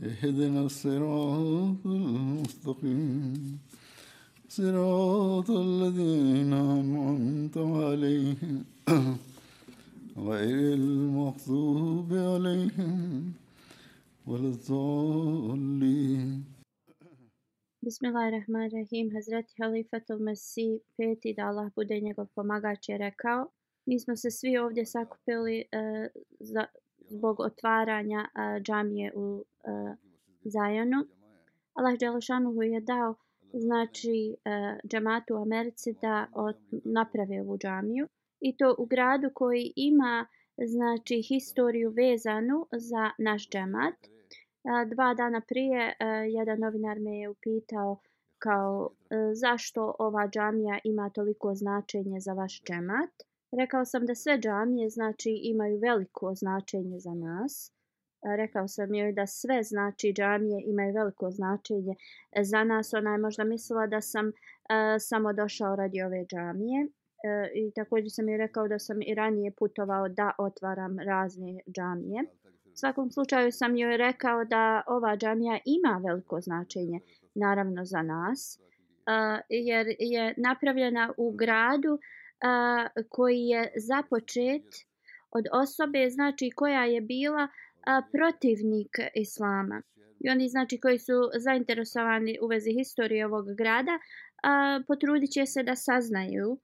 اهدنا الصراط المستقيم صراط الذين أنعمت عليهم غير المغضوب عليهم ولا الضالين Bismillahirrahmanirrahim. Hazreti Halifatul Mesih, peti da Allah bude njegov pomagač je rekao. Mi smo se svi ovdje sakupili uh, za, zbog otvaranja uh, džamije u uh, Zajanu. Allah Đelešanuhu je dao znači uh, džamatu u Americi da od, naprave ovu džamiju. I to u gradu koji ima znači historiju vezanu za naš džemat. dva dana prije jedan novinar me je upitao kao e, zašto ova džamija ima toliko značenje za vaš džemat. Rekao sam da sve džamije znači imaju veliko značenje za nas. E, rekao sam joj da sve znači džamije imaju veliko značenje za nas. Ona je možda mislila da sam uh, samo došao radi ove džamije. Uh, I također sam joj rekao da sam i ranije putovao da otvaram razne džamije. U svakom slučaju sam joj rekao da ova džamija ima veliko značenje, naravno za nas, uh, jer je napravljena u gradu uh, a, koji je započet od osobe znači koja je bila a, protivnik islama. I oni znači koji su zainteresovani u vezi historije ovog grada, a, potrudit će se da saznaju.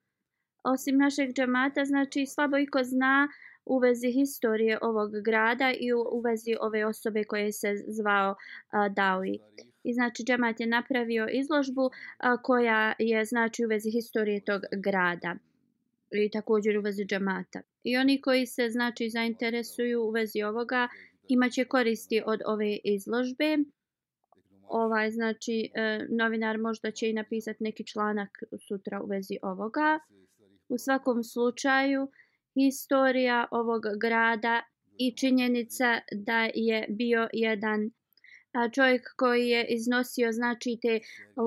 Osim našeg džamata, znači slabo iko zna u vezi historije ovog grada i u, u vezi ove osobe koje se zvao a, Dawi. I znači džemat je napravio izložbu a, koja je znači u vezi historije tog grada i također u vezi džamata. I oni koji se znači zainteresuju u vezi ovoga imaće koristi od ove izložbe. Ovaj znači e, novinar možda će i napisati neki članak sutra u vezi ovoga. U svakom slučaju historija ovog grada i činjenica da je bio jedan čovjek koji je iznosio znači te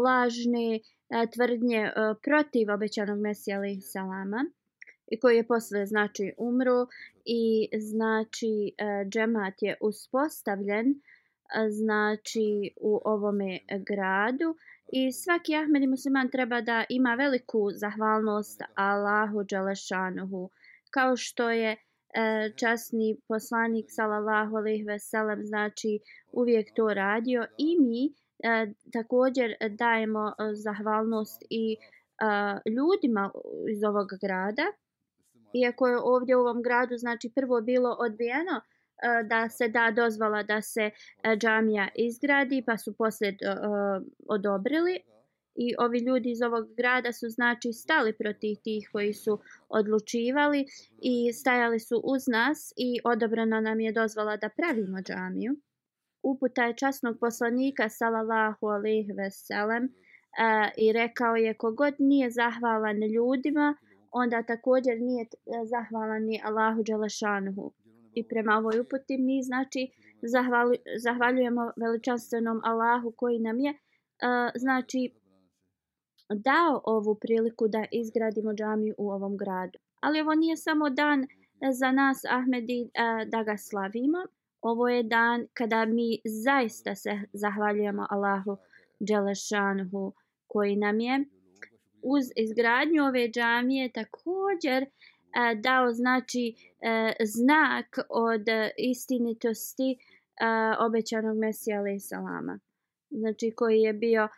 lažne E, tvrdnje e, protiv obećanog Mesija alaih salama i koji je posle znači umru i znači e, džemat je uspostavljen znači u ovome gradu. I svaki Ahmed musliman treba da ima veliku zahvalnost Allahu Đelešanuhu kao što je časni poslanik sallallahu alejhi ve sellem znači uvijek to radio. I mi E, također dajemo e, zahvalnost i e, ljudima iz ovog grada iako je ovdje u ovom gradu znači prvo bilo odbijeno da se da dozvala da se džamija izgradi pa su poslije odobrili i ovi ljudi iz ovog grada su znači stali protiv tih koji su odlučivali i stajali su uz nas i odobrana nam je dozvala da pravimo džamiju. Uputa je časnog poslanika sallallahu alejhi ve sellem i rekao je kogod nije zahvalan ljudima, onda također nije e, zahvalan ni Allahu dželešanuhu. I prema ovoj uputi mi znači zahvaljujemo veličanstvenom Allahu koji nam je e, znači dao ovu priliku da izgradimo džamiju u ovom gradu. Ali ovo nije samo dan e, za nas Ahmedi da ga slavimo. Ovo je dan kada mi zaista se zahvaljujemo Allahu Đelešanhu koji nam je uz izgradnju ove džamije također e, dao znači e, znak od istinitosti e, obećanog Mesija alaih salama. znači koji je bio e,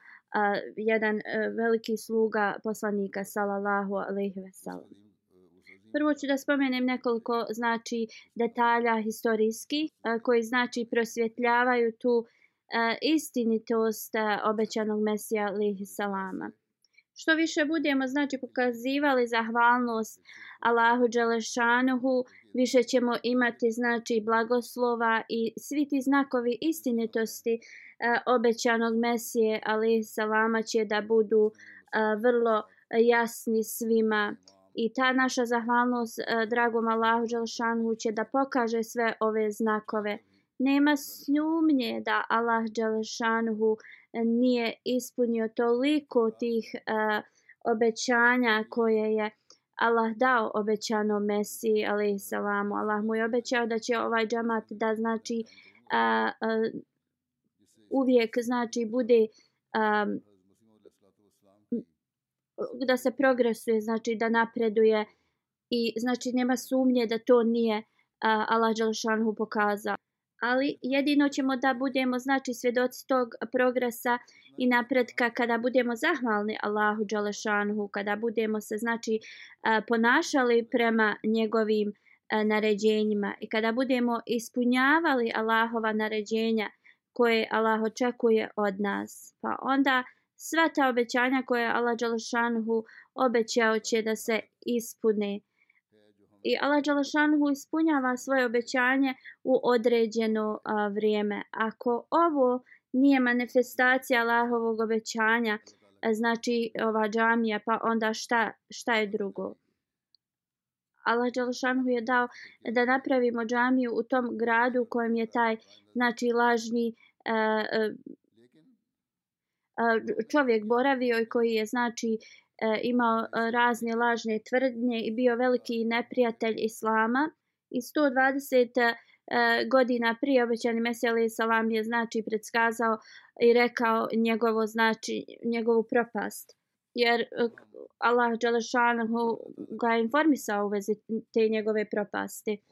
jedan veliki sluga poslanika sallallahu alaihi ve sellem. Prvo ću da spomenem nekoliko znači detalja historijski e, koji znači prosvjetljavaju tu e, istinitost e, obećanog Mesija alihi salama. Što više budemo znači pokazivali zahvalnost Allahu Đelešanuhu, više ćemo imati znači blagoslova i svi ti znakovi istinitosti uh, obećanog Mesije ali salama će da budu vrlo jasni svima i ta naša zahvalnost e, dragom Allahu dželešanuhu će da pokaže sve ove znakove nema sumnje da Allah dželešanuhu e, nije ispunio toliko tih uh, obećanja koje je Allah dao obećano Mesiji alaihissalamu. Allah mu je obećao da će ovaj džamat da znači uh, uh, uvijek znači bude um, da se progresuje, znači da napreduje i znači nema sumnje da to nije uh, Allah Đelšanhu pokazao. Ali jedino ćemo da budemo znači svjedoci tog progresa i napretka kada budemo zahvalni Allahu Đelešanhu, kada budemo se znači ponašali prema njegovim naređenjima i kada budemo ispunjavali Allahova naređenja koje Allah očekuje od nas. Pa onda sva ta obećanja koje Allah Đalašanhu obećao će da se ispune i Allah Đalašanhu ispunjava svoje obećanje u određeno a, vrijeme. Ako ovo nije manifestacija Allahovog obećanja, a, znači ova džamija, pa onda šta, šta je drugo? Allah Đalšanhu je dao da napravimo džamiju u tom gradu u kojem je taj znači lažni e, e čovjek boravio i koji je znači e, imao e, razne lažne tvrdnje i bio veliki neprijatelj islama. I 120 e, godina prije obećani Mesija salam je znači predskazao i rekao njegovo znači njegovu propast. Jer Allah Đalešanahu ga je informisao u vezi te njegove propasti.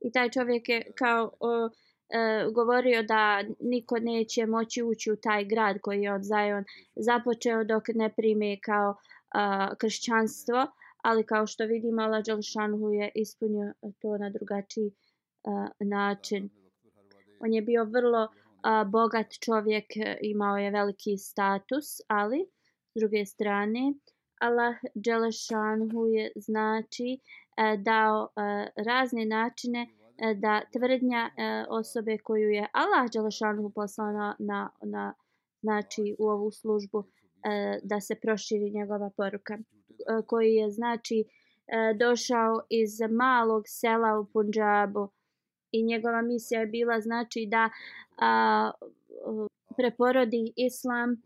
I taj čovjek je kao uh, e, govorio da niko neće moći ući u taj grad koji je od Zion započeo dok ne prime kao e, kršćanstvo, ali kao što vidimo Allah Đalšanhu je ispunio to na drugačiji e, način. On je bio vrlo e, bogat čovjek, imao je veliki status, ali s druge strane Allah Đalšanhu je znači e, dao e, razne načine E, E, da tvrdnja e, osobe koju je Allah Đelešanu poslao na, na, na, znači u ovu službu e, da se proširi njegova poruka e, koji je znači e, došao iz malog sela u Punjabu. I njegova misija je bila znači da a, preporodi islam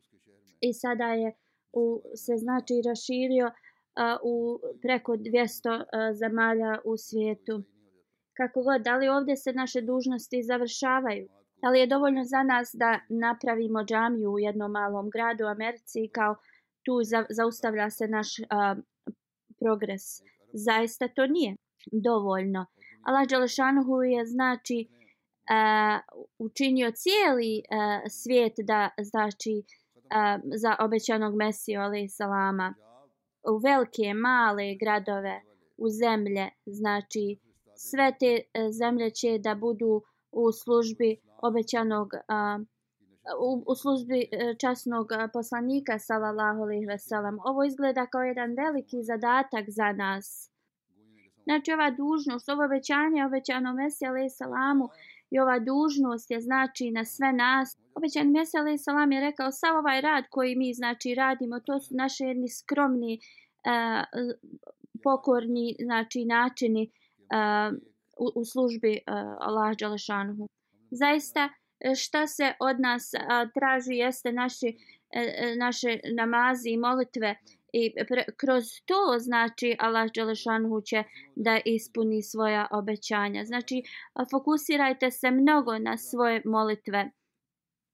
i sada je u, se znači raširio a, u preko 200 a, zemalja u svijetu kako god, da li ovdje se naše dužnosti završavaju? Da li je dovoljno za nas da napravimo džamiju u jednom malom gradu u Americi kao tu za, zaustavlja se naš a, progres? Zaista to nije dovoljno. Allah Đelešanuhu je znači a, učinio cijeli a, svijet da znači a, za obećanog Mesiju ali salama u velike male gradove u zemlje znači sve te e, zemlje će da budu u službi obećanog a, u, u službi e, časnog poslanika sallallahu alejhi ve sellem ovo izgleda kao jedan veliki zadatak za nas. Znači ova dužnost ovo obećanje obećano mesiju alejhi salamu i ova dužnost je znači na sve nas. Obećan mesiju alejhi salam je rekao sav ovaj rad koji mi znači radimo to su naše jedni skromni e, a, pokorni znači načini u, u službi uh, Allah Đalešanuhu. Zaista e, šta se od nas uh, traži jeste naši, uh, naše namazi i molitve i pre, kroz to znači Allah Đelešanhu će da ispuni svoja obećanja. Znači fokusirajte se mnogo na svoje molitve.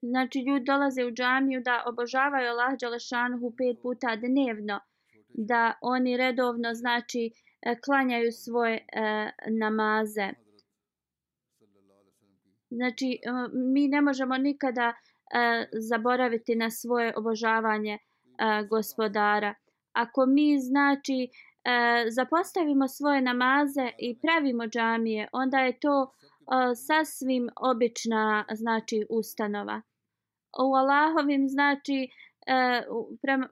Znači ljudi dolaze u džamiju da obožavaju Allah Đelešanhu pet puta dnevno. Da oni redovno znači uh, E, klanjaju svoje e, namaze. Znači, e, mi ne možemo nikada zaboraviti na svoje obožavanje gospodara. Ako mi znači zapostavimo svoje namaze i pravimo džamije, onda je to sasvim obična znači ustanova. U Allahovim znači prema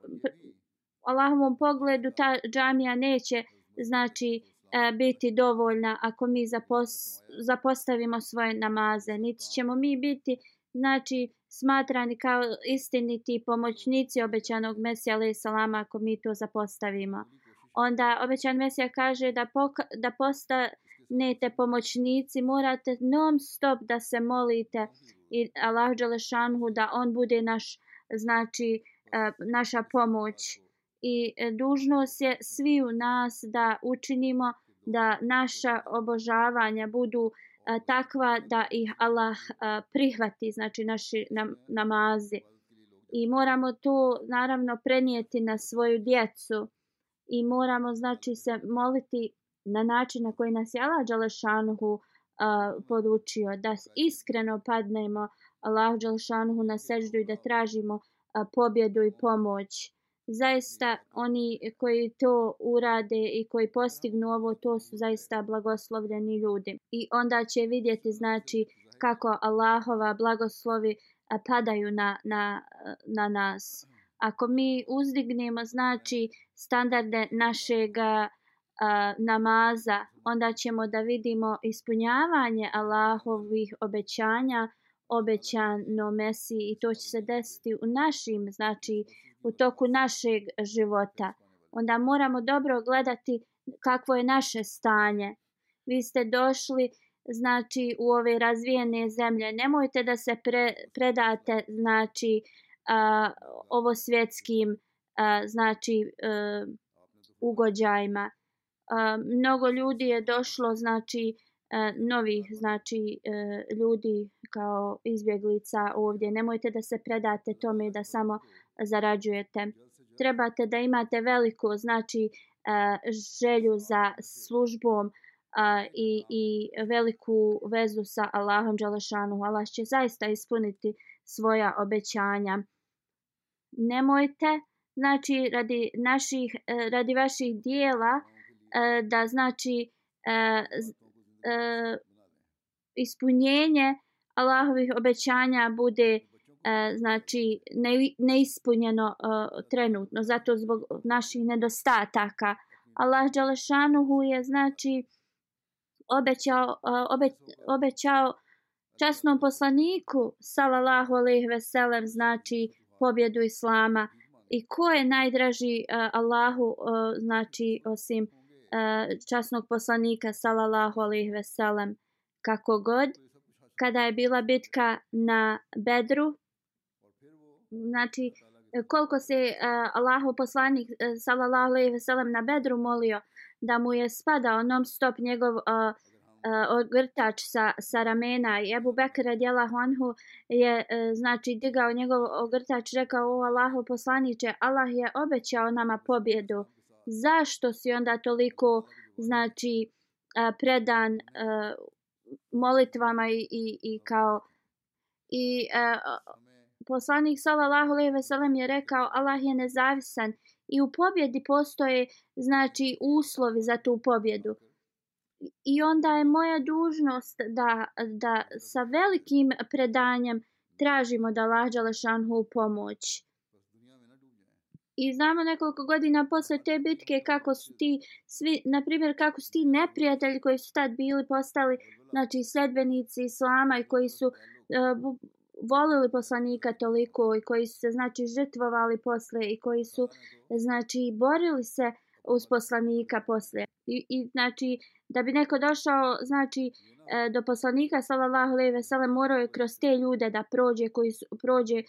Allahovom pogledu ta džamija neće znači e, biti dovoljna ako mi zapos, zapostavimo svoje namaze. Niti ćemo mi biti znači smatrani kao istiniti pomoćnici obećanog Mesija alaih salama ako mi to zapostavimo. Onda obećan Mesija kaže da, poka, da postanete pomoćnici, morate non stop da se molite i Allah Đelešanhu da on bude naš, znači, e, naša pomoć. I e, dužnost je svi u nas da učinimo da naša obožavanja budu e, takva da ih Allah e, prihvati, znači naši namazi. I moramo to naravno prenijeti na svoju djecu i moramo znači se moliti na način na koji nas je Allah Đalešanuhu podučio da iskreno padnemo Allah Đalešanuhu na seždu i da tražimo pobjedu i pomoć zaista oni koji to urade i koji postignu ovo to su zaista blagoslovljeni ljudi. I onda će vidjeti znači kako Allahova blagoslovi padaju na, na, na nas. Ako mi uzdignemo znači standarde našeg namaza onda ćemo da vidimo ispunjavanje Allahovih obećanja obećano Mesiji. I to će se desiti u našim znači u toku našeg života. Onda moramo dobro gledati kakvo je naše stanje. Vi ste došli znači u ove razvijene zemlje. Nemojte da se pre, predate znači a, ovo svjetskim a, znači a, ugođajima. A, mnogo ljudi je došlo znači a, novih znači a, ljudi kao izbjeglica ovdje. Nemojte da se predate tome da samo zarađujete. Trebate da imate veliku znači e, želju za službom i, i veliku vezu sa Allahom Đalešanu. Allah će zaista ispuniti svoja obećanja. Nemojte znači radi naših e, radi vaših dijela e, da znači ispunjenje Allahovih obećanja bude e, znači ne, neispunjeno e, trenutno zato zbog naših nedostataka. Allah Đalešanuhu je znači obećao e, obe, obećao časnom poslaniku sallallahu alejhi ve sellem znači pobjedu islama. I ko je najdraži uh, Allahu uh, znači osim uh, časnog poslanika sallallahu alejhi ve sellem kako god kada je bila bitka na Bedru. Znači koliko se uh, Allahu poslanik uh, sallallahu alejhi ve sellem na Bedru molio da mu je spadao non stop njegov uh, uh, ogrtač sa, sa ramena. I Ebu Bekr radijallahu anhu je uh, znači digao njegov ogrtač rekao o Allahu poslanice Allah je obećao nama pobjedu. Zašto si onda toliko znači uh, predan uh, molitvama i, i, i kao i e, poslanik sallallahu alejhi ve sellem je rekao Allah je nezavisan i u pobjedi postoje znači uslovi za tu pobjedu. I onda je moja dužnost da, da sa velikim predanjem tražimo da Allah Đalešanhu pomoć. I znamo nekoliko godina posle te bitke kako su ti svi, na primjer kako su ti neprijatelji koji su tad bili postali znači sledbenici islama i koji su uh, volili poslanika toliko i koji su se znači žrtvovali posle i koji su znači borili se uz poslanika posle i, i znači da bi neko došao znači E, do poslanika sallallahu alejhi ve sellem morao je kroz te ljude da prođe koji su prođe e,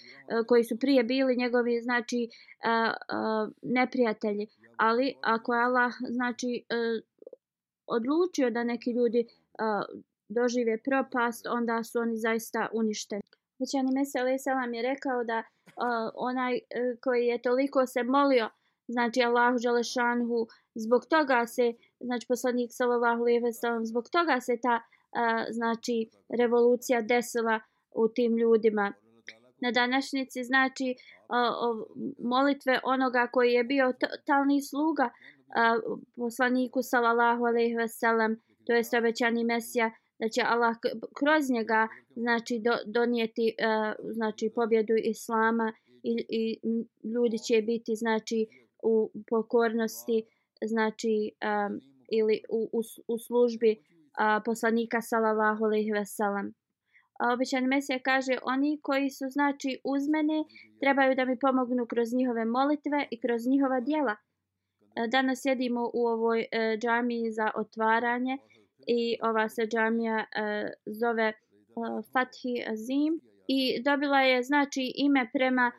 koji su prije bili njegovi znači e, neprijatelji. Ali ako je Allah znači odlučio da neki ljudi dožive propast onda su oni zaista uništeni. Većani Mesija alaih selam je rekao da onaj koji je toliko se molio, znači Allahu Đalešanhu, zbog toga se, znači poslanik sallallahu alejhi ve sellem zbog toga se ta uh, znači revolucija desila u tim ljudima. na današnjici znači molitve onoga koji je bio totalni sluga poslaniku sallallahu alejhi ve sellem to jest obećani mesija da će Allah kroz njega znači do, donijeti uh, znači pobjedu islama i, i ljudi će biti znači u pokornosti znači um, ili u, u, u službi a, poslanika sallallahu alejhi ve sellem Obećani Mesija kaže oni koji su znači uz mene trebaju da mi pomognu kroz njihove molitve i kroz njihova djela. E, danas sjedimo u ovoj e, džamiji za otvaranje i ova se džamija e, zove e, Fathi Azim i dobila je znači ime prema e,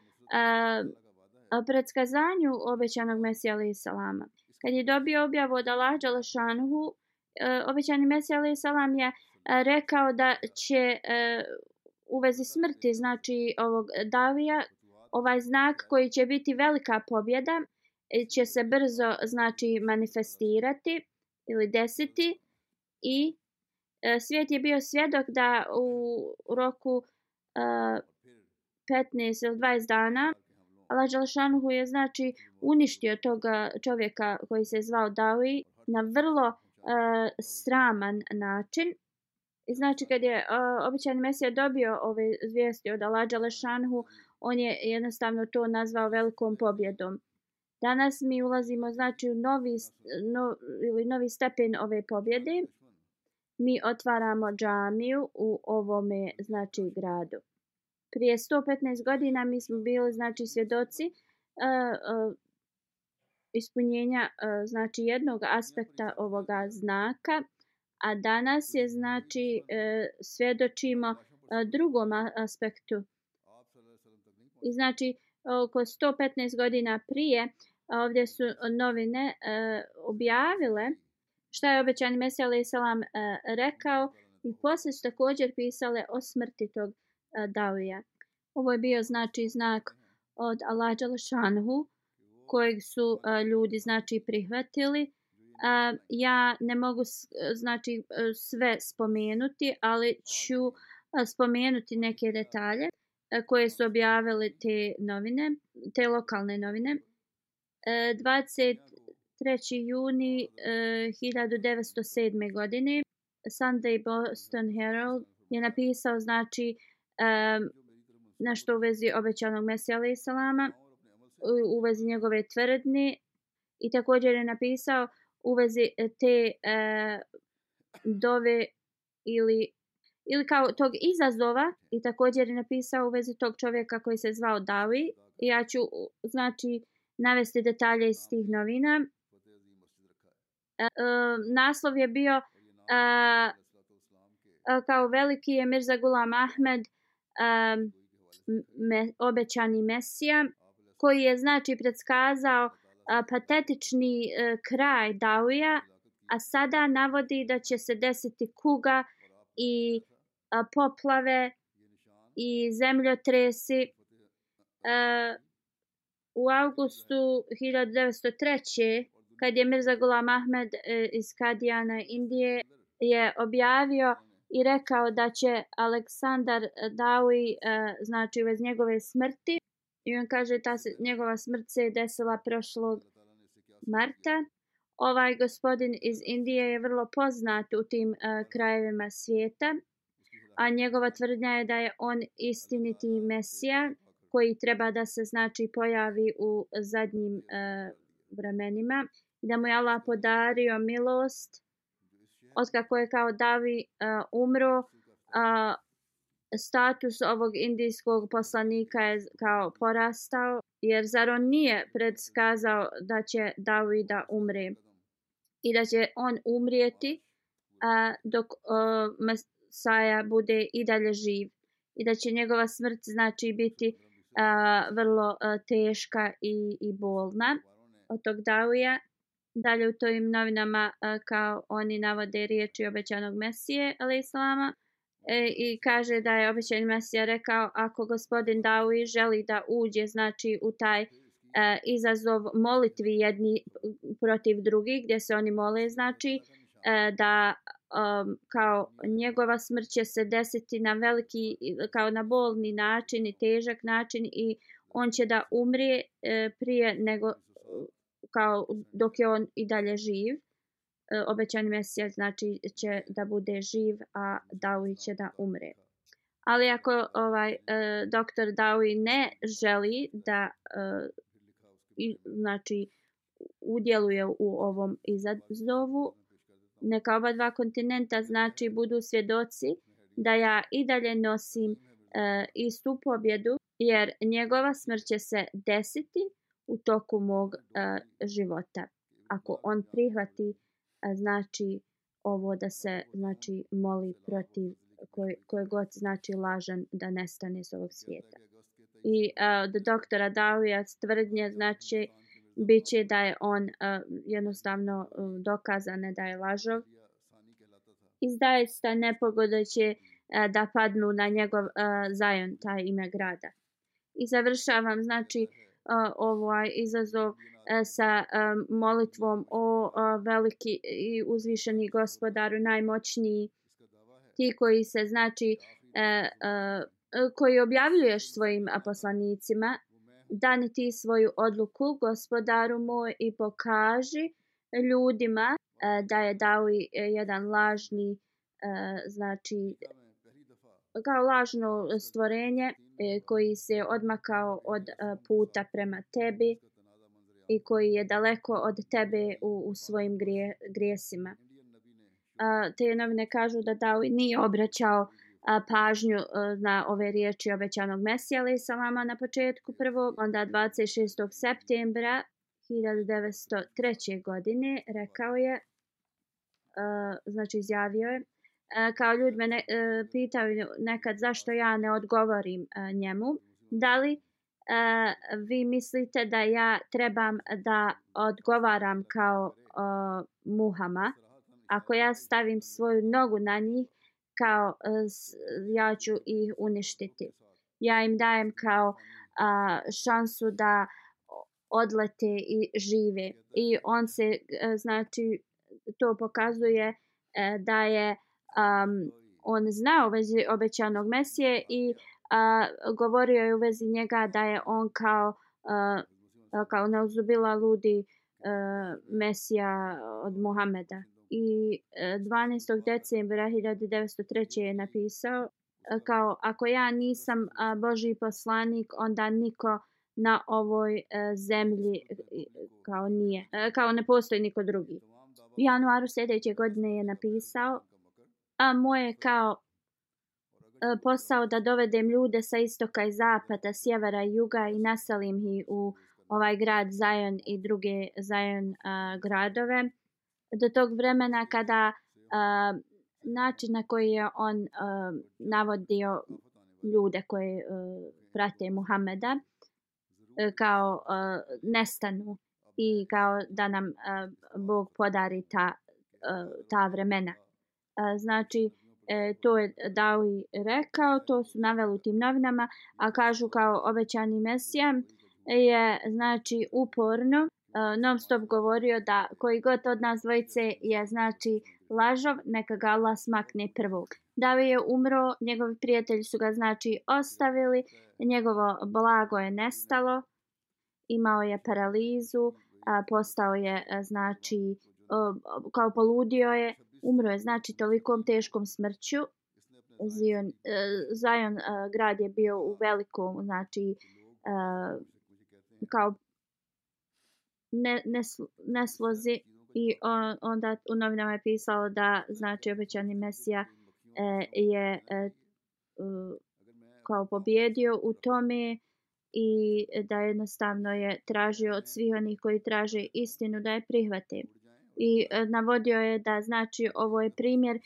predskazanju obećanog Mesija alaih salama. Kad je dobio objavu od Allah Đalašanhu, E, obećani Mesija alaih salam je e, rekao da će e, u vezi smrti znači ovog Davija ovaj znak koji će biti velika pobjeda će se brzo znači manifestirati ili desiti i e, svijet je bio svjedok da u roku e, 15 ili 20 dana Allah Đalšanhu je znači uništio toga čovjeka koji se zvao Dawi na vrlo e, Eh, sraman način. I znači kad je eh, uh, običan Mesija dobio ove zvijesti od Alađa Lešanhu, on je jednostavno to nazvao velikom pobjedom. Danas mi ulazimo znači u novi, no, ili novi stepen ove pobjede mi otvaramo džamiju u ovome znači gradu. Prije 115 godina mi smo bili znači svjedoci uh, uh, ispunjenja e, znači jednog aspekta ovoga znaka, a danas je znači e, svjedočimo e, drugom aspektu. I znači oko 115 godina prije ovdje su novine objavile šta je obećani Mesija alaih salam rekao i poslije su također pisale o smrti tog Davija. Ovo je bio znači znak od Allah Đalašanhu kojeg su a, ljudi znači prihvatili. A, ja ne mogu znači e, sve spomenuti, ali ću a, spomenuti neke detalje a, koje su objavile te novine, te lokalne novine. A, 20 3. juni e, uh, 1907. godine Sunday Boston Herald je napisao znači e, um, nešto u vezi obećanog Mesija alaih salama u, vezi njegove tvrdne i također je napisao u vezi e, te e, dove ili ili kao tog izazova i također je napisao u vezi tog čovjeka koji se zvao Dawi. i ja ću znači navesti detalje iz tih novina uh, naslov je bio e, kao veliki je Mirza Gulam Ahmed uh, me, obećani mesija koji je znači predskazao a, patetični a, kraj Dauja a sada navodi da će se desiti kuga i a, poplave i zemljotresi. A, u augustu 1903 kad je Mirza Gulam Ahmed e, iz Kadijana Indije je objavio i rekao da će Aleksandar Dawi znači vez njegove smrti i on kaže ta se, njegova smrt se desila prošlog marta. Ovaj gospodin iz Indije je vrlo poznat u tim uh, krajevima svijeta a njegova tvrdnja je da je on istiniti mesija koji treba da se znači pojavi u zadnjim uh, vremenima da mu je Allah podario milost od kako je kao Davi uh, umro uh, status ovog indijskog poslanika je kao porastao jer zar on nije predskazao da će Davida umri umre? I da će on umrijeti a, dok uh, Mesaja bude i dalje živ. I da će njegova smrt znači biti a, vrlo a, teška i, i bolna. Od tog Davija dalje u tojim novinama kao oni navode riječi obećanog Mesije, ali islama, e, i kaže da je obećani Mesija rekao ako gospodin Daui želi da uđe znači u taj e, izazov molitvi jedni protiv drugih gdje se oni mole znači e, da um, kao njegova smrt će se desiti na veliki, kao na bolni način i težak način i on će da umrije e, prije nego kao dok je on i dalje živ. E, obećani mesija znači će da bude živ, a Dawi će da umre. Ali ako ovaj e, doktor Dawi ne želi da e, i, znači udjeluje u ovom izazovu, neka oba dva kontinenta znači budu svjedoci da ja i dalje nosim e, istu pobjedu jer njegova smrt će se desiti u toku mog e, života. Ako on prihvati e, znači ovo da se znači moli protiv koji koji god znači lažan da nestane iz ovog svijeta. I uh, do doktora Davija tvrdnje znači bit će da je on uh, jednostavno uh, dokazane da je lažov. I zaista nepogoda će uh, da padnu na njegov uh, zajon, taj ime grada. I završavam znači uh, ovaj izazov uh, E, sa e, molitvom o e, veliki i uzvišeni gospodaru, najmoćniji, ti koji se, znači, koji objavljuješ svojim poslanicima, dani ti svoju odluku gospodaru moj i pokaži ljudima da je dao jedan lažni znači kao lažno stvorenje koji se odmakao od puta prema tebi i koji je daleko od tebe u, u svojim grije, grijesima. Te novine kažu da Dawi nije obraćao pažnju e, na ove riječi obećanog Mesija ali salama na početku prvo, onda 26. septembra 1903. godine rekao je, e, znači izjavio je, e, kao ljudi me ne, pitaju nekad zašto ja ne odgovorim njemu, da li Eh, vi mislite da ja trebam da odgovaram kao Muhama, ako ja stavim svoju nogu na njih, kao e, ja ću ih uništiti. Ja im dajem kao šansu da odlete i žive. I on se, e, znači, to pokazuje e, da je um, on znao u vezi obećanog Mesije i a, govorio je u vezi njega da je on kao, a, kao neuzubila ludi a, Mesija od Muhameda i e, 12. Decembra 1903. je napisao e, kao ako ja nisam Boži poslanik onda niko na ovoj e, zemlji e, kao nije kao ne postoji niko drugi u januaru sljedeće godine je napisao a moje kao E, posao da dovedem ljude sa istoka i zapada, sjevera i juga i naselim ih u ovaj grad Zion i druge Zion uh, e, gradove do tog vremena kada uh, način na koji je on uh, navodio ljude koji uh, prate Muhameda uh, kao uh, nestanu i kao da nam uh, Bog podari ta, uh, ta vremena. Uh, znači, e, to je Dawi rekao, to su naveli u tim novinama, a kažu kao obećani Mesija je znači uporno e, non stop govorio da koji god od nas dvojice je znači lažov, neka ga Allah smakne prvog. Davi je umro, njegovi prijatelji su ga znači ostavili, njegovo blago je nestalo, imao je paralizu, a, postao je a, znači a, kao poludio je, umro je znači tolikom teškom smrću. Zion, e, Zion e, grad je bio u velikom znači e, kao ne, ne, neslozi i on, onda u novinama je pisalo da znači obećani Mesija e, je e, kao pobjedio u tome i da jednostavno je tražio od svih onih koji traže istinu da je prihvate. I e, navodio je da znači ovo je primjer e,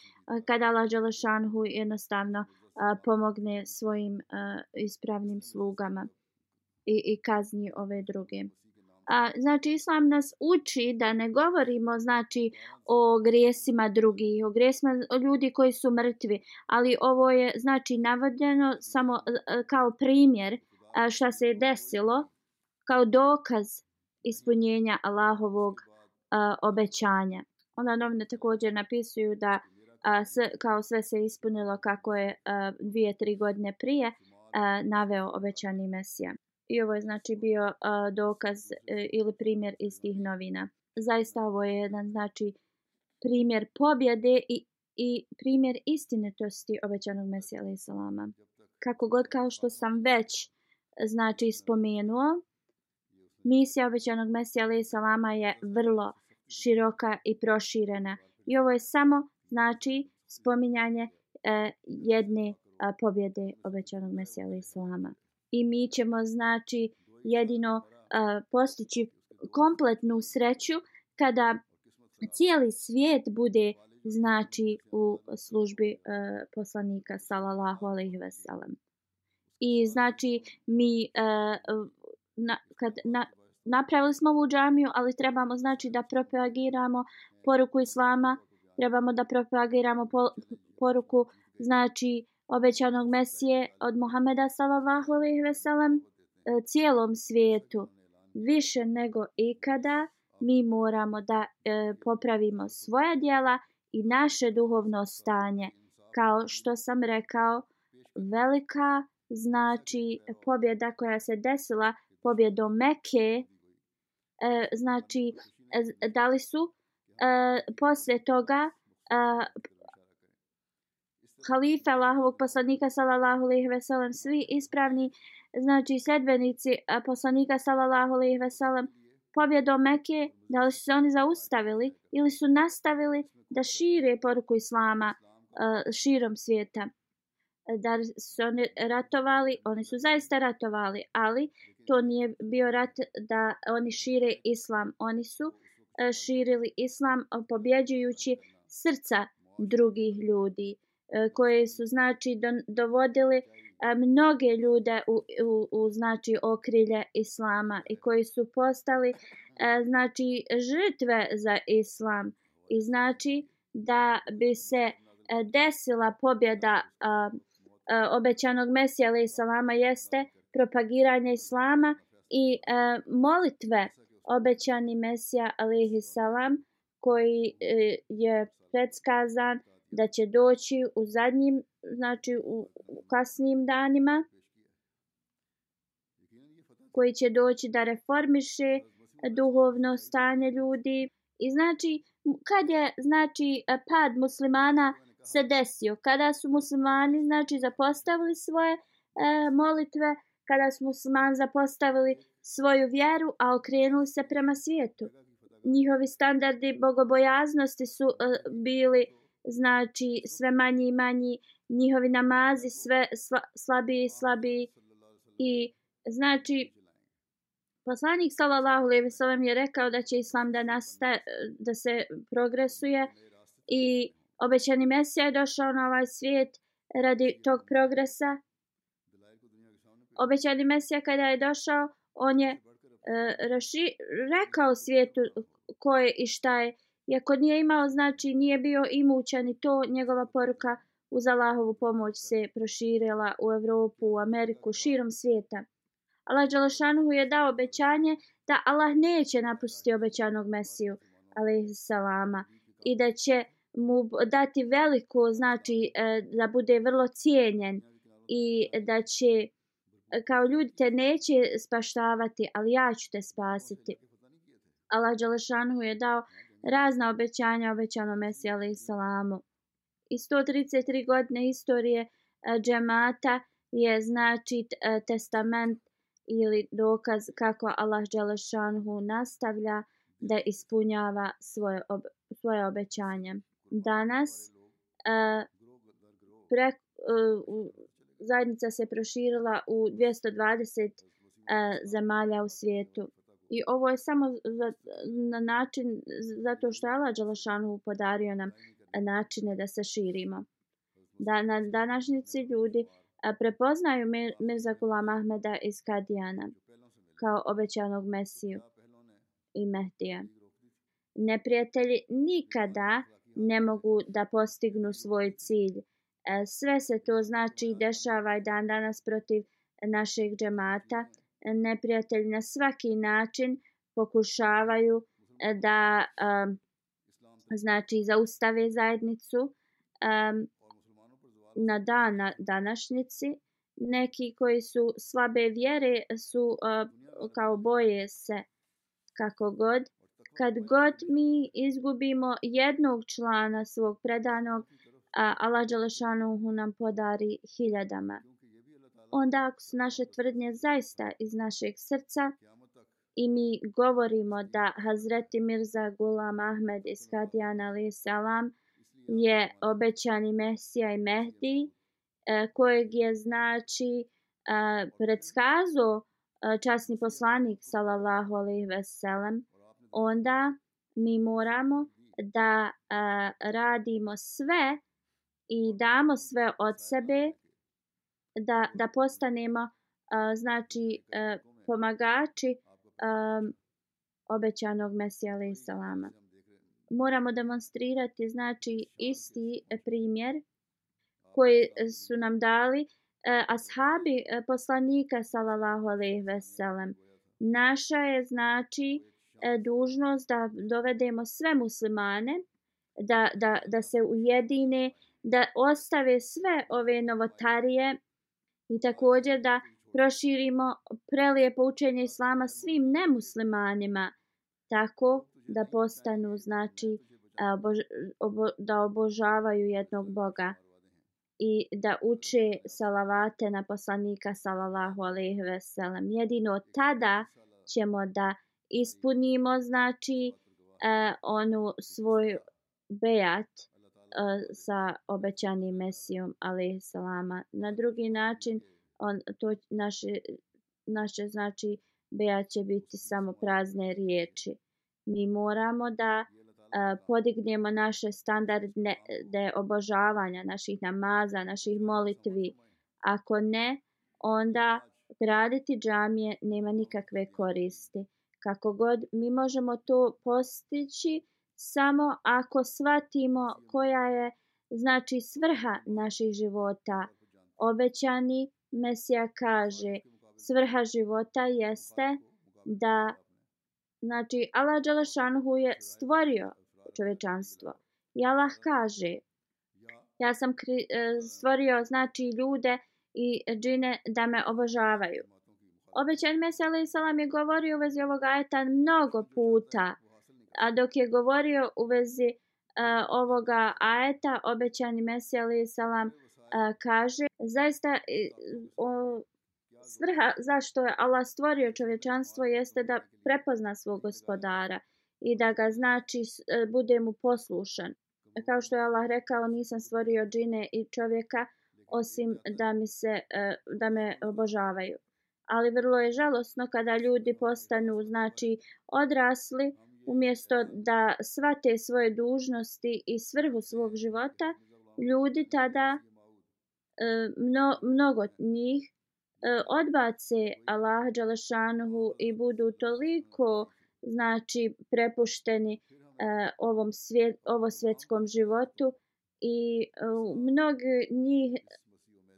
kada Allah Đelešanhu jednostavno e, pomogne svojim e, ispravnim slugama i, i kazni ove druge. A, znači islam nas uči da ne govorimo znači o grijesima drugih, o grijesima o ljudi koji su mrtvi, ali ovo je znači navodljeno samo e, e, kao primjer e, šta se je desilo kao dokaz ispunjenja Allahovog a, obećanja. Onda novine također napisuju da a, s, kao sve se ispunilo kako je a, dvije, tri godine prije a, naveo obećani Mesija. I ovo je znači bio a, dokaz a, ili primjer iz tih novina. Zaista ovo je jedan znači primjer pobjede i, i primjer istinitosti obećanog Mesija alaih salama. Kako god kao što sam već znači spomenuo, misija obećanog Mesija alaih salama je vrlo široka i proširena. I ovo je samo znači spominjanje e, jedne a, pobjede obećanog Mesija Islama. I mi ćemo znači jedino a, postići kompletnu sreću kada cijeli svijet bude znači u službi uh, poslanika sallallahu alejhi ve sellem. I znači mi uh, na, kad na, napravili smo ovu džamiju, ali trebamo znači da propagiramo poruku islama, trebamo da propagiramo po, poruku znači obećanog mesije od Muhameda sallallahu alejhi ve sellem e, cijelom svijetu više nego ikada mi moramo da e, popravimo svoja djela i naše duhovno stanje. Kao što sam rekao, velika znači pobjeda koja se desila pobjedom Mekke, e, znači e, da li su e, posle toga e, halife Allahovog poslanika sallallahu alejhi ve sellem svi ispravni znači sedbenici e, poslanika sallallahu alejhi ve sellem pobjedom Mekke da li su se oni zaustavili ili su nastavili da šire poruku islama uh, širom svijeta. E, da su oni ratovali, oni su zaista ratovali, ali to nije bio rat da oni šire islam. Oni su e, širili islam pobjeđujući srca drugih ljudi e, koje su znači dovodili e, mnoge ljude u, u, u znači okrilje islama i koji su postali znači žrtve za islam i znači da bi se desila pobjeda obećanog Mesija alaih salama jeste propagiranje islama i e, molitve obećani Mesija alihi salam koji e, je predskazan da će doći u zadnjim, znači u, u kasnijim danima koji će doći da reformiše duhovno stanje ljudi. I znači kad je znači e, pad muslimana se desio kada su muslimani znači zapostavili svoje e, molitve kada su musliman zapostavili svoju vjeru a okrenuli se prema svijetu njihovi standardi bogobojaznosti su uh, bili znači sve manji i manji njihovi namazi sve sla, slabiji i slabiji i znači Poslanik sallallahu alejhi ve sellem je rekao da će islam da nasta da se progresuje i obećani mesija je došao na ovaj svijet radi tog progresa. Obećani mesija kada je došao, on je e, raši, rekao svijetu ko je i šta je. Iako nije imao, znači nije bio imućan i to njegova poruka uz Allahovu pomoć se proširila u Evropu, u Ameriku, širom svijeta. Allah Đalašanuhu je dao obećanje da Allah neće napustiti obećanog Mesiju, alaihi salama, i da će mu dati veliko, znači e, da bude vrlo cijenjen i da će kao ljudi te neće spaštavati, ali ja ću te spasiti. Allah Đalašanuhu je dao razna obećanja obećano Mesiju, alaih salamu. I 133 godine istorije e, džemata je znači testament ili dokaz kako Allah Đelešanhu nastavlja da ispunjava svoje, ob, svoje obećanje. Danas e, uh, pre, uh, zajednica se proširila u 220 e, zemalja u svijetu. I ovo je samo za, na način, zato što je Allah Đalašanu podario nam načine da se širimo. Da na današnjici ljudi e, prepoznaju Mirza Gulam Ahmeda iz Kadijana kao obećanog Mesiju i Mehdija. Neprijatelji nikada ne mogu da postignu svoj cilj. E, sve se to znači dešava i dan danas protiv našeg džemata. Neprijatelji na svaki način pokušavaju e, da e, znači zaustave zajednicu na dan na današnjici neki koji su slabe vjere su kao boje se kako god kad god mi izgubimo jednog člana svog predanog a Allah Đelešanuhu nam podari hiljadama. Onda ako su naše tvrdnje zaista iz našeg srca i mi govorimo da Hazreti Mirza Gulam Ahmed iz Kadijana alaih salam je obećani Mesija i Mehdi e, kojeg je znači e, predskazo e, časni poslanik sallallahu alejhi ve sellem onda mi moramo da radimo sve i damo sve od sebe da da postanemo znači pomagači obećanog Mesija alaih salama. Moramo demonstrirati znači isti primjer koji su nam dali uh, ashabi uh, poslanika sallallahu alejhi ve sellem naša je znači uh, dužnost da dovedemo sve muslimane da da da se ujedine da ostave sve ove novotarije i također da proširimo prelijepo učenje islama svim nemuslimanima tako da postanu znači obož, obo, da obožavaju jednog Boga i da uče salavate na poslanika sallallahu alejhi ve jedino tada ćemo da ispunimo znači uh, onu svoj bejat sa obećanim mesijom ali salama na drugi način on to naše naše znači beja će biti samo prazne riječi mi moramo da a, podignemo naše standarde de obožavanja, naših namaza, naših molitvi. Ako ne, onda graditi džamije nema nikakve koristi. Kako god mi možemo to postići samo ako shvatimo koja je znači svrha naših života. Obećani Mesija kaže svrha života jeste da Znači, Allah Đelešanhu je stvorio čovečanstvo. I Allah kaže, ja sam kri, e, stvorio znači ljude i džine da me obožavaju. Obećan Mesija alaih salam je govorio u vezi ovog ajeta mnogo puta. A dok je govorio u vezi uh, ovoga ajeta, obećani Mesija alaih salam uh, kaže, zaista uh, svrha zašto je Allah stvorio čovječanstvo jeste da prepozna svog gospodara i da ga znači uh, bude mu poslušan. Kao što je Allah rekao, nisam stvorio džine i čovjeka osim da mi se uh, da me obožavaju. Ali vrlo je žalosno kada ljudi postanu znači odrasli umjesto da svate svoje dužnosti i svrhu svog života, ljudi tada e, mno, mnogo njih e, odbace Allah Đalešanuhu i budu toliko znači prepušteni e, ovom svjet, ovo svjetskom životu i mnogi njih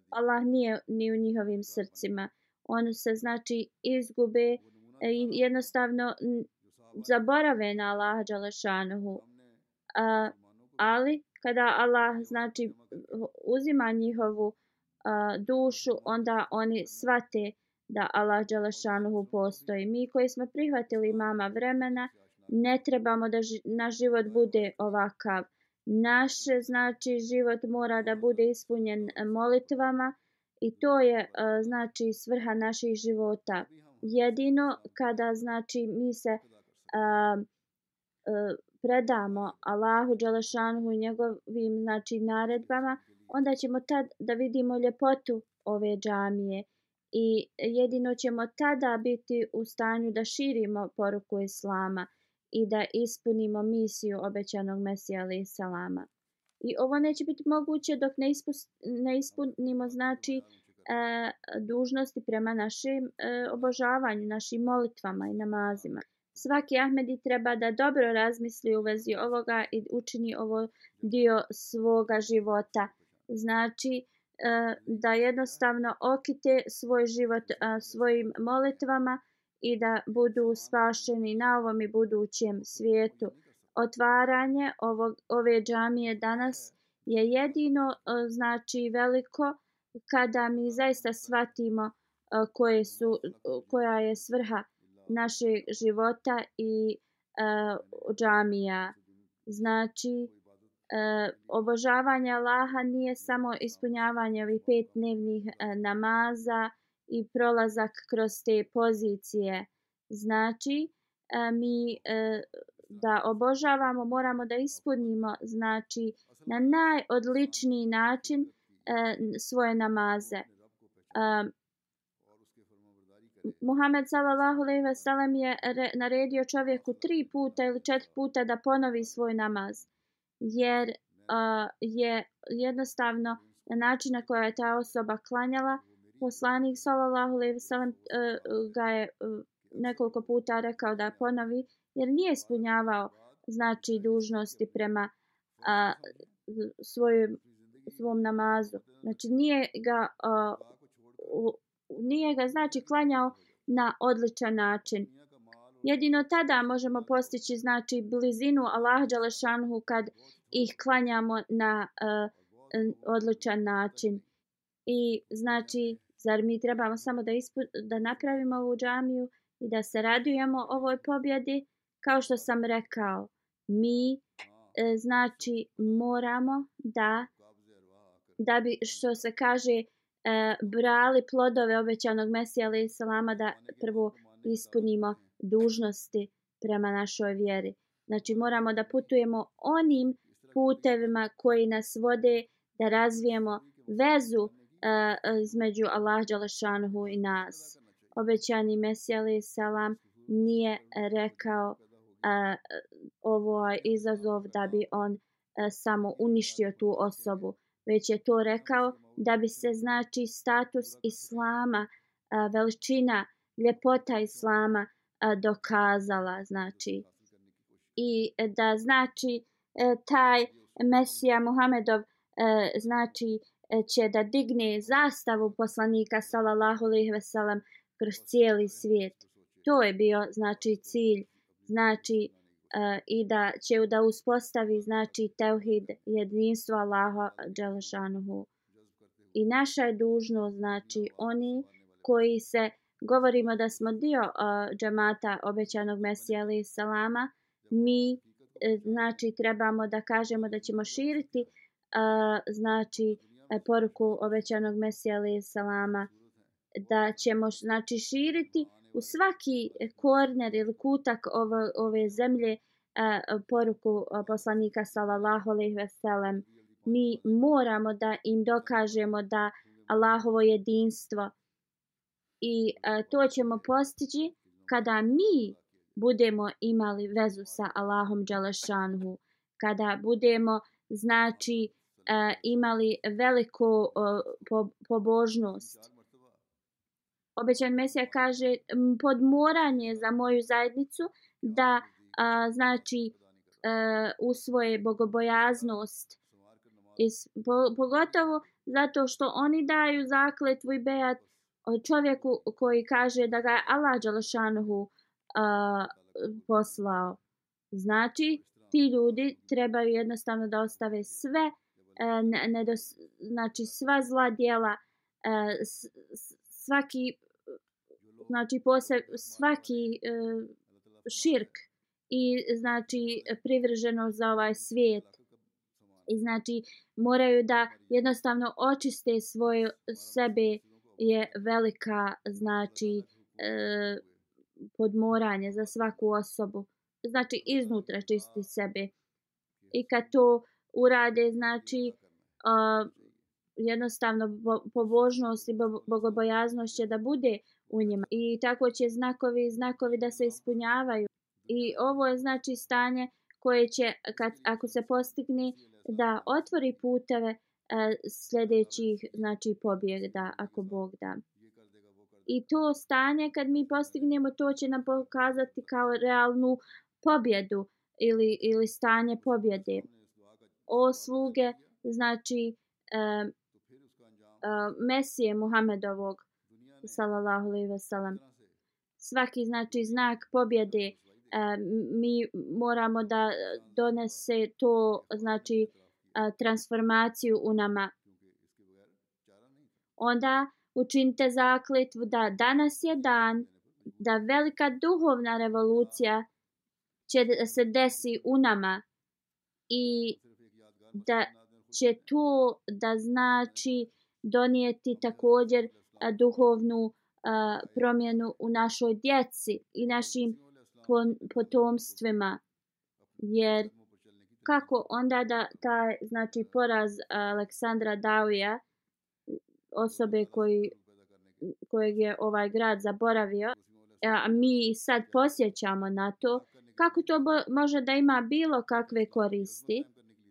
Allah nije ni u njihovim srcima. Oni se znači izgube i jednostavno zaborave na Allah Đalešanuhu. A, ali kada Allah znači uzima njihovu a, dušu, onda oni svate da Allah Đalešanuhu postoji. Mi koji smo prihvatili mama vremena, ne trebamo da ži, naš život bude ovakav. Naš znači život mora da bude ispunjen molitvama i to je znači svrha naših života. Jedino kada znači mi se a, a, predamo Allahu Đelešanuhu i njegovim znači naredbama, onda ćemo tad da vidimo ljepotu ove džamije i jedino ćemo tada biti u stanju da širimo poruku Islama i da ispunimo misiju obećanog Mesija alaih salama. I ovo neće biti moguće dok ne, ispust, ne ispunimo znači e, dužnosti prema našim e, uh, obožavanju, našim molitvama i namazima. Svaki Ahmedi treba da dobro razmisli u vezi ovoga i učini ovo dio svoga života znači e, da jednostavno okite svoj život e, svojim molitvama i da budu spašeni na ovom i budućem svijetu. Otvaranje ovog, ove džamije danas je jedino e, znači veliko kada mi zaista shvatimo koje su, koja je svrha našeg života i uh, džamija. Znači, uh, obožavanje Allaha nije samo ispunjavanje ovih pet dnevnih uh, namaza i prolazak kroz te pozicije. Znači, uh, mi uh, da obožavamo moramo da ispunimo znači na najodličniji način uh, svoje namaze. Uh, Muhammed sallallahu alejhi ve sellem je naredio čovjeku tri puta ili četiri puta da ponovi svoj namaz jer uh, je jednostavno na način na koji je ta osoba klanjala poslanik sallallahu alejhi ve sellem uh, ga je uh, nekoliko puta rekao da ponovi jer nije ispunjavao znači dužnosti prema uh, svojom svom namazu. Znači nije ga uh, nije ga znači klanjao na odličan način. Jedino tada možemo postići znači blizinu Allah Đalešanhu kad ih klanjamo na uh, odličan način. I znači, zar mi trebamo samo da, ispu, da napravimo ovu džamiju i da se radujemo ovoj pobjedi? Kao što sam rekao, mi uh, znači moramo da da bi što se kaže e, brali plodove obećanog Mesija ali salama da prvo ispunimo dužnosti prema našoj vjeri. Znači moramo da putujemo onim putevima koji nas vode da razvijemo vezu e, između Allah Đalašanhu i nas. Obećani Mesija ali salam nije rekao e, ovo izazov da bi on e, samo uništio tu osobu već je to rekao da bi se znači status islama, veličina, ljepota islama dokazala, znači. I e, da znači e, taj Mesija Muhamedov e, znači će da digne zastavu poslanika sallallahu alejhi ve sellem kroz cijeli svijet. To je bio znači cilj, znači i da će da uspostavi znači tauhid jedinstvo Allaha dželešanuhu i naša je dužnost znači oni koji se govorimo da smo dio uh, džamata obećanog Mesija ali salama mi e, znači trebamo da kažemo da ćemo širiti uh, znači e, poruku obećanog Mesija ali salama da ćemo znači širiti u svaki korner ili kutak ove, ove zemlje uh, poruku uh, poslanika sallallahu alejhi ve sellem mi moramo da im dokažemo da Allahovo jedinstvo. I e, to ćemo postići kada mi budemo imali vezu sa Allahom Đalešanhu, kada budemo znači e, imali veliku e, po, pobožnost. Obećan Mesija kaže podmoranje za moju zajednicu da a, znači a, usvoje bogobojaznost Is, po, pogotovo zato što oni daju zakletvu i bejat e, čovjeku koji kaže da ga je Allah Đalašanhu e, poslao. Znači, ti ljudi trebaju jednostavno da ostave sve, e, ne, ne dos, znači sva zla dijela, svaki, znači poseb, svaki širk i znači privrženo za ovaj svijet i znači moraju da jednostavno očiste svoje sebe je velika znači e, podmoranje za svaku osobu. Znači iznutra čisti sebe. I kad to urade znači e, jednostavno pobožnost i bogobojaznost će da bude u njima. I tako će znakovi znakovi da se ispunjavaju. I ovo je znači stanje koje će, kad, ako se postigne, da otvori puteve e, sljedećih znači pobjeda, ako Bog da. I to stanje kad mi postignemo, to će nam pokazati kao realnu pobjedu ili, ili stanje pobjede. O sluge, znači, e, e Mesije Muhammedovog, sallallahu alejhi ve sellem. Svaki, znači, znak pobjede, E, mi moramo da donese to znači e, transformaciju u nama. Onda učinite zakletvu da danas je dan da velika duhovna revolucija će da se desi u nama i da će to da znači donijeti također e, duhovnu promjenu u našoj djeci i našim potomstvima jer kako onda da taj znači poraz Aleksandra Davija osobe koji kojeg je ovaj grad zaboravio a mi sad posjećamo na to kako to može da ima bilo kakve koristi?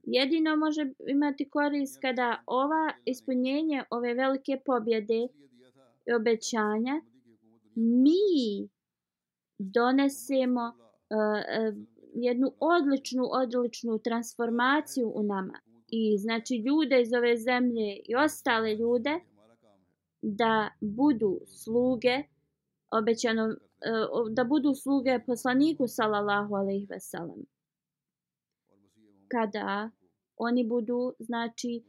Jedino može imati korist kada ova ispunjenje ove velike pobjede i obećanja mi donesemo uh, jednu odličnu, odličnu transformaciju u nama. I znači ljude iz ove zemlje i ostale ljude da budu sluge obećano uh, e, da budu sluge poslaniku sallallahu alejhi ve sellem kada oni budu znači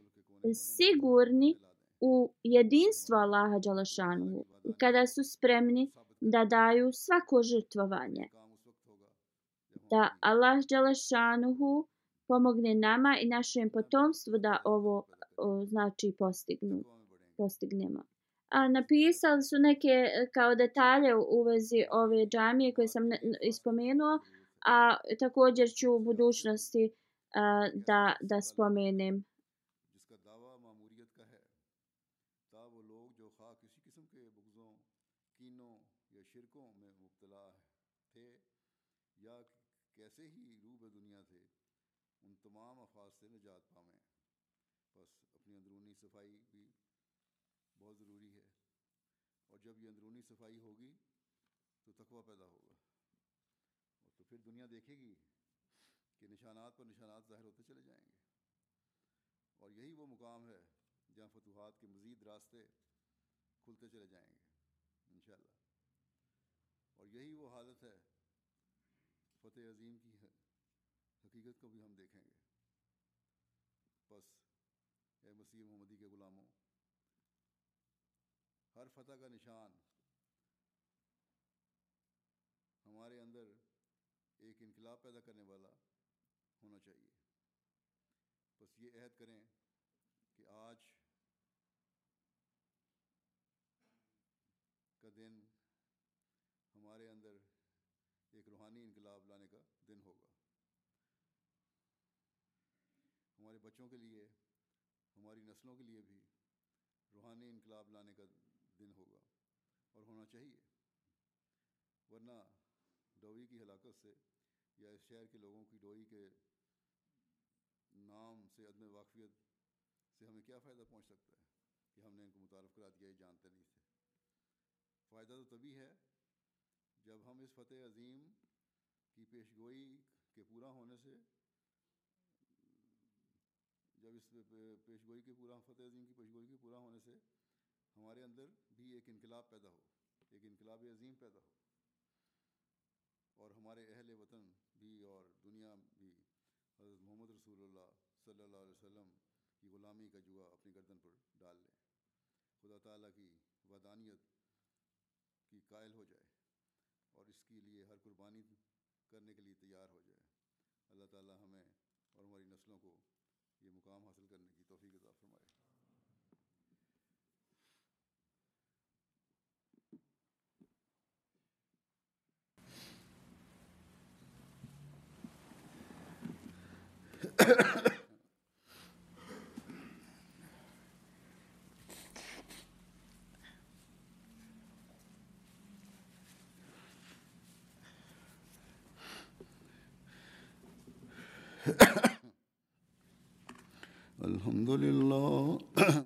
sigurni u jedinstvo Allaha dželešanu kada su spremni da daju svako žrtvovanje da Allah Đelešanuhu pomogne nama i našem potomstvu da ovo o, znači postignu postignemo a napisali su neke e, kao detalje u vezi ove džamije koje sam ispomenuo a također ću u budućnosti a, da, da spomenem. یا شرکوں میں مبتلا تھے یا کیسے ہی روب دنیا تھے، ان تمام افواج سے نجات پامیں۔ بس اپنی اندرونی صفائی بھی بہت ضروری ہے۔ اور جب یہ اندرونی صفائی ہوگی تو تقوی پیدا ہوگا۔ اور تو پھر دنیا دیکھے گی کہ نشانات پر نشانات ظاہر ہوتے چلے جائیں گے۔ اور یہی وہ مقام ہے جہاں فتوحات کے مزید راستے کھلتے چلے جائیں گے، انشاءاللہ۔ اور یہی وہ حالت ہے۔ فتح عظیم کی حقیقت کو بھی ہم دیکھیں گے۔ بس، اے مسیح محمدی کے غلاموں، ہر فتح کا نشان ہمارے اندر ایک انقلاب پیدا کرنے والا ہونا چاہیے۔ بس یہ عہد کریں کہ آج بچوں کے لیے، ہماری نسلوں کے لیے بھی روحانی انقلاب لانے کا دن ہوگا اور ہونا چاہیے۔ ورنہ ڈوئی کی ہلاکت سے یا اس شہر کے لوگوں کی ڈوئی کے نام سے عدم واقفیت سے ہمیں کیا فائدہ پہنچ سکتا ہے کہ ہم نے ان کو متعارف کرا دیا، یہ جانتے نہیں تھے۔ فائدہ تو تبھی ہے جب ہم اس فتح عظیم کی پیشگوئی کے پورا ہونے سے جب اس پیش گوئی کے پورا فتح عظیم کی پیش گوئی کے پورا ہونے سے ہمارے اندر بھی ایک انقلاب پیدا ہو، ایک انقلاب عظیم پیدا ہو۔ اور ہمارے اہل وطن بھی اور دنیا بھی حضرت محمد رسول اللہ صلی اللہ علیہ وسلم کی غلامی کا جوا اپنی گردن پر ڈال لیں۔ خدا تعالیٰ کی ودانیت کی قائل ہو جائے اور اس کے لیے ہر قربانی کرنے کے لیے تیار ہو جائے۔ اللہ تعالیٰ ہمیں اور ہماری نسلوں کو یہ مقام حاصل کرنے کی توفیق عطا فرمائے۔ الحمد لله.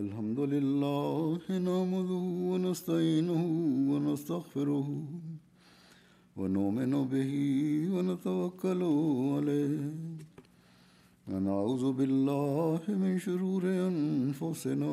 الحمد لله نحمده ونستعينه ونستغفره ونؤمن به ونتوكل عليه. ونعوذ بالله من شرور أنفسنا